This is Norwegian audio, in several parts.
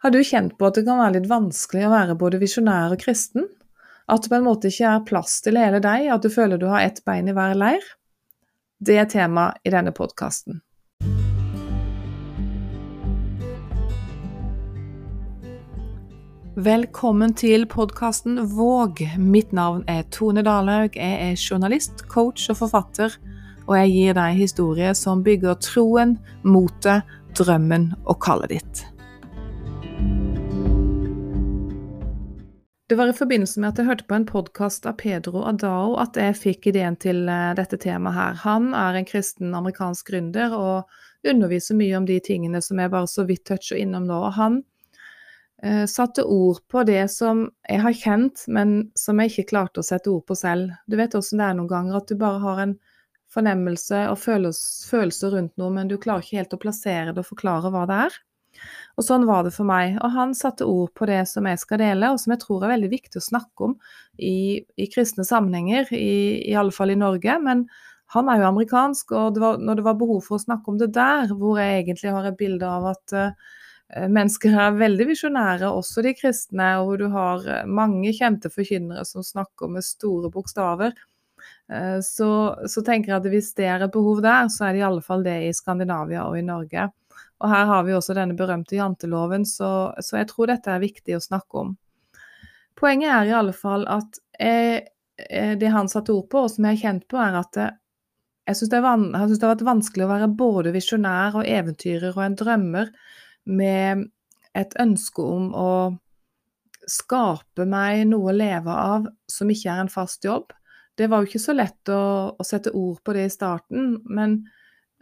Har du kjent på at det kan være litt vanskelig å være både visjonær og kristen? At det på en måte ikke er plass til hele deg, at du føler du har ett bein i hver leir? Det er tema i denne podkasten. Velkommen til podkasten Våg. Mitt navn er Tone Dalhaug. Jeg er journalist, coach og forfatter, og jeg gir deg historier som bygger troen, motet, drømmen og kallet ditt. Det var i forbindelse med at jeg hørte på en podkast av Pedro Adao at jeg fikk ideen til eh, dette temaet her. Han er en kristen amerikansk gründer og underviser mye om de tingene som jeg bare så vidt toucher innom nå. Og han eh, satte ord på det som jeg har kjent, men som jeg ikke klarte å sette ord på selv. Du vet åssen det er noen ganger, at du bare har en fornemmelse og følelser rundt noe, men du klarer ikke helt å plassere det og forklare hva det er. Og sånn var det for meg. Og han satte ord på det som jeg skal dele, og som jeg tror er veldig viktig å snakke om i, i kristne sammenhenger, i, i alle fall i Norge. Men han er jo amerikansk, og det var, når det var behov for å snakke om det der, hvor jeg egentlig har et bilde av at uh, mennesker er veldig visjonære, også de kristne, og hvor du har eh, mange kjente forkynnere som snakker med store bokstaver, uh, så, så tenker jeg at hvis det er et behov der, så er det i alle fall det i Skandinavia og i Norge. Og her har vi også denne berømte janteloven, så, så, jeg tror dette er viktig å snakke om. Poenget er i alle fall at jeg, eh, det han satte ord på, og som jeg har kjent på, er at jeg syns det, det, har vært vanskelig å være både visjonær og eventyrer og en drømmer med et ønske om å skape meg noe å leve av som ikke er en fast jobb. Det var jo ikke så lett å, å sette ord på det i starten, men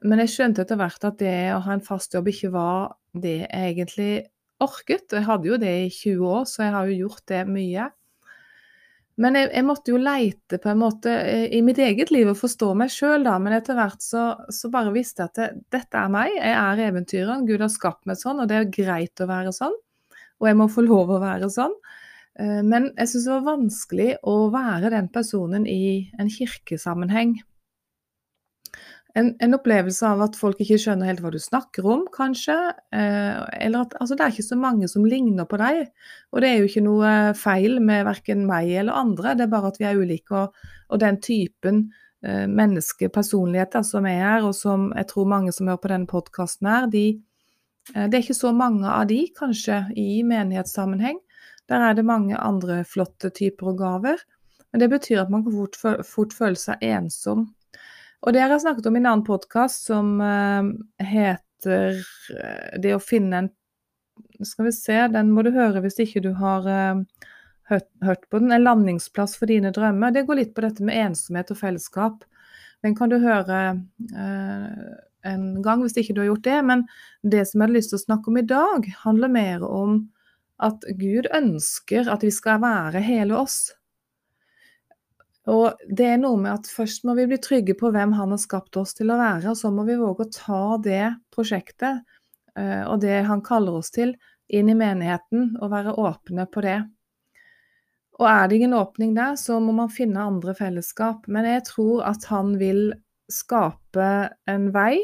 men jeg skjønte etter hvert at det å ha en fast jobb ikke var det jeg egentlig orket. Jeg hadde jo det i 20 år, så jeg har jo gjort det mye. Men jeg, jeg måtte jo leite på en måte eh, i mitt eget liv og forstå meg sjøl, da. Men etter hvert så, så bare visste jeg at det, dette er meg. Jeg er eventyreren. Gud har skapt meg sånn, og det er greit å være sånn. Og jeg må få lov å være sånn. Eh, men jeg syns det var vanskelig å være den personen i en kirkesammenheng en, en, opplevelse av at folk ikke skjønner helt hva du snakker om, kanskje. Eh, eller at altså, det er ikke så mange som ligner på deg. Og det er jo ikke noe feil med verken meg eller andre, det er bare at vi er ulike. Og, og den typen eh, menneskepersonligheter som er, og som jeg tror mange som hører på denne podkasten her, de, eh, det er ikke så mange av de, kanskje, i menighetssammenheng. Der er det mange andre flotte typer og gaver. Men det betyr at man kan fort, fort føle seg ensom og det har jeg snakket om i en annen podkast som uh, heter uh, Det å finne en Skal vi se, den må du høre hvis ikke du har uh, hørt, hørt, på den. En landingsplass for dine drømmer. Det går litt på dette med ensomhet og fellesskap. Den kan du høre en gang hvis ikke du har gjort det. Men det som jeg hadde lyst til å snakke om i dag, handler mer om at Gud ønsker at vi skal være hele oss. Og det er noe med at først må vi bli trygge på hvem han har skapt oss til å være, og så må vi våge å ta det prosjektet eh, og det han kaller oss til, inn i menigheten og være åpne på det. Og er det ingen åpning der, så må man finne andre fellesskap. Men jeg tror at han vil skape en vei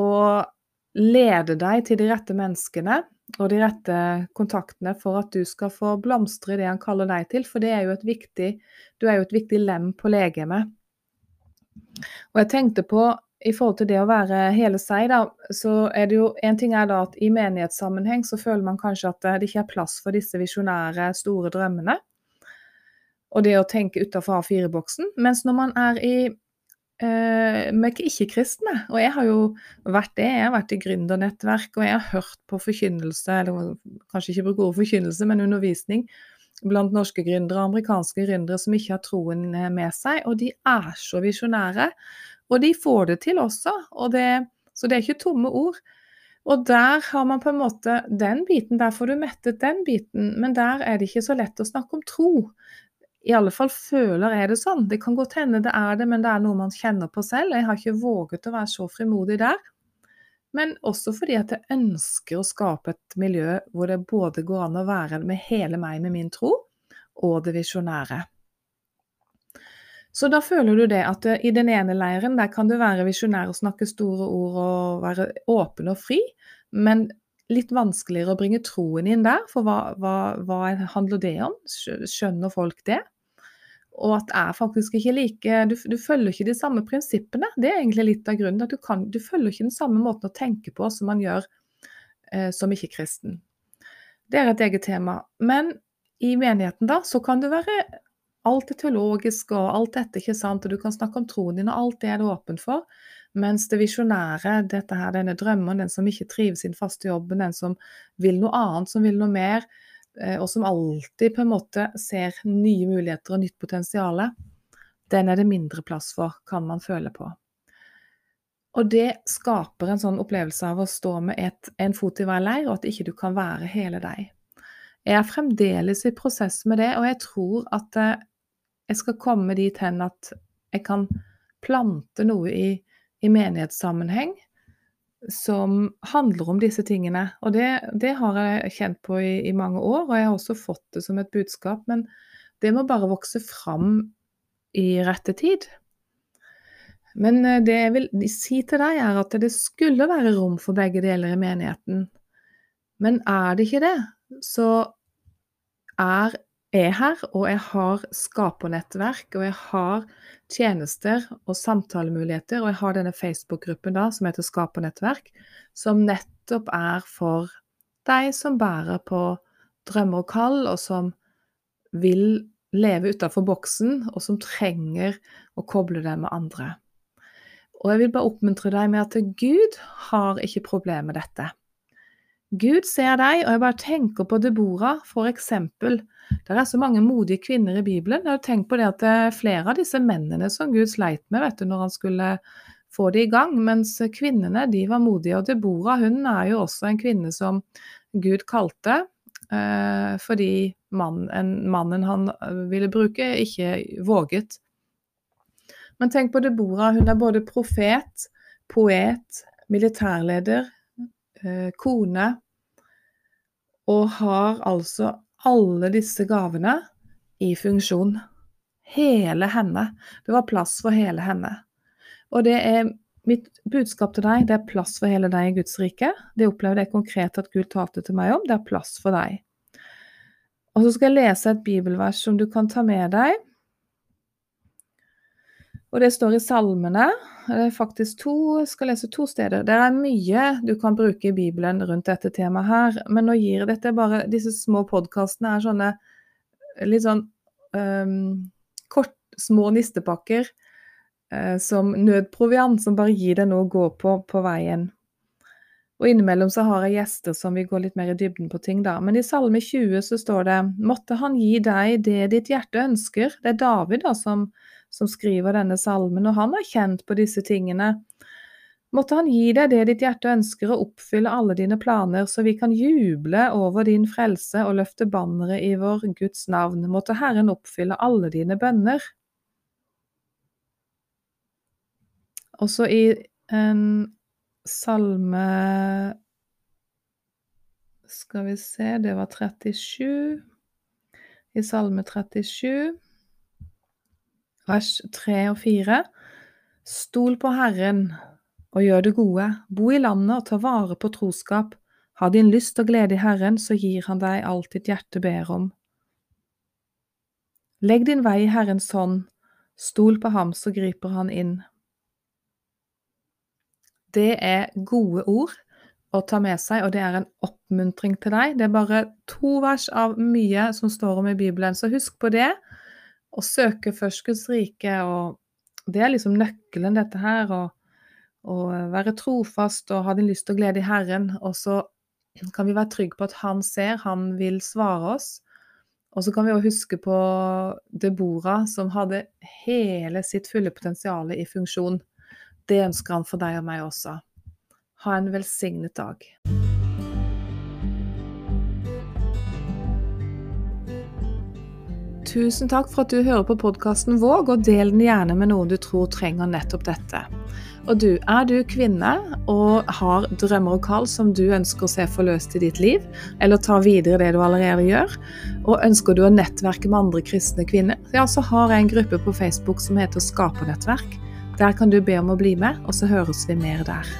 og lede deg til de rette menneskene og de rette kontaktene for at du skal få blomstre i det han kaller deg til, for det er jo et viktig, du er jo et viktig lem på legemet. Og jeg tenkte på i forhold til det å være hele seg, da, så er det jo En ting er da at i menighetssammenheng så føler man kanskje at det ikke er plass for disse visjonære, store drømmene. Og det å tenke utafor A4-boksen. Mens når man er i Uh, med ikke-kristne. Og jeg har jo vært det. Jeg har vært i gründernettverk, og jeg har hørt på forkynnelse, eller kanskje ikke bruke ordet forkynnelse, men undervisning blant norske gründere og amerikanske gründere som ikke har troen eh, med seg. Og de er så visjonære. Og de får det til også. Det, så det er ikke tomme ord. Og der har man på en måte den biten, der får du mettet den biten. Men der er det ikke så lett å snakke om tro. I alle fall føler jeg det sånn. Det kan godt hende det er det, men det er noe man kjenner på selv. Jeg har ikke våget å være så frimodig der. Men også fordi at jeg ønsker å skape et miljø hvor det både går an å være med hele meg med min tro, og det visjonære. Så da føler du det at i den ene leiren der kan du være visjonær og snakke store ord og være åpen og fri, men litt vanskeligere å bringe troen inn der, for hva, hva, hva handler det om? Skjønner folk det? Og at det er faktisk ikke like du, du, følger ikke de samme prinsippene. Det er egentlig litt av grunnen. at Du, kan, du følger ikke den samme måten å tenke på som man gjør eh, som ikke-kristen. Det er et eget tema. Men i menigheten da, så kan det være alt det teologiske og alt dette, ikke sant, og du kan snakke om troen din, og alt det er det åpent for. Mens det visjonære, dette her, denne drømmen, den som ikke trives i den faste jobben, den som vil noe annet, som vil noe mer, og som alltid på en måte ser nye muligheter og nytt potensial, den er det mindre plass for, kan man føle på. Og det skaper en sånn opplevelse av å stå med et, en fot i hver leir, og at ikke du kan være hele deg. Jeg er fremdeles i prosess med det, og jeg tror at eh, jeg skal komme dit hen at jeg kan plante noe i i menighetssammenheng som handler om disse tingene. Og det, det har jeg kjent på i, i, mange år, og jeg har også fått det som et budskap. Men det må bare vokse fram i rette tid. Men eh, det jeg vil si til deg, er at det skulle være rom for begge deler i menigheten. Men er det ikke det, så er er her, og jeg har skapernettverk, og jeg har tjenester og samtalemuligheter, og jeg har denne Facebook-gruppen da, som heter Skapernettverk, som nettopp er for deg som bærer på drømmer og kall, og som vil leve utafor boksen, og som trenger å koble deg med andre. Og jeg vil bare oppmuntre deg med at Gud har ikke problemer med dette. Gud ser deg, og jeg bare tenker på Deborah, for eksempel. Det er så mange modige kvinner i Bibelen. Jeg har tenkt på det at det er flere av disse mennene som Gud sleit med vet du, når han skulle få det i gang, mens kvinnene de var modige. Og Deborah hun er jo også en kvinne som Gud kalte, eh, fordi mannen, mannen han ville bruke, ikke våget. Men tenk på Deborah, hun er både profet, poet, militærleder, eh, kone, og har altså alle disse gavene i funksjon. Hele henne. Det var plass for hele henne. Og det er mitt budskap til deg, det er plass for hele deg i Guds rike. Det opplevde jeg konkret at Gud talte til meg om. Det er plass for deg. Og så skal jeg lese et bibelvers som du kan ta med deg. Og det står i salmene. Det er faktisk to, jeg skal lese to steder. Det er mye du kan bruke i Bibelen rundt dette temaet her, men nå gir dette bare Disse små podkastene er sånne litt sånn um, kort, små nistepakker uh, som nødproviant, som bare gir deg noe å gå på på veien. Og innimellom så har jeg gjester som vil gå litt mer i dybden på ting, da. Men i Salme 20 så står det Måtte Han gi deg det ditt hjerte ønsker. Det er David da som som skriver denne salmen, og han har kjent på disse tingene. Måtte han gi deg det ditt hjerte ønsker, og oppfylle alle dine planer, så vi kan juble over din frelse og løfte banneret i vår Guds navn. Måtte Herren oppfylle alle dine bønner. Også i en salme Skal vi se, det var 37. I salme 37 vers 3 og 4. Stol på Herren og gjør det gode, bo i landet og ta vare på troskap. Ha din lyst og glede i Herren, så gir Han deg alt ditt hjerte ber om. Legg din vei i Herrens hånd, stol på ham, så griper han inn. Det er gode ord å ta med seg, og det er en oppmuntring til deg. Det er bare to vers av mye som står om i Bibelen, så husk på det å søke først Guds rike, og det er liksom nøkkelen, dette her. Å være trofast og ha din lyst og glede i Herren. Og så kan vi være trygge på at Han ser, Han vil svare oss. Og så kan vi også huske på Debora, som hadde hele sitt fulle potensial i funksjon. Det ønsker han for deg og meg også. Ha en velsignet dag. Tusen takk for at du hører på podkasten Våg, og del den gjerne med noen du tror trenger nettopp dette. Og du, er du kvinne og har drømmer og kall som du ønsker å se forløst i ditt liv, eller ta videre det du allerede gjør, og ønsker du å nettverke med andre kristne kvinner, ja, så har jeg en gruppe på Facebook som heter Skapernettverk. Der kan du be om å bli med, og så høres vi mer der.